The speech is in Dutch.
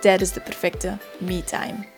tijdens de perfecte me-time.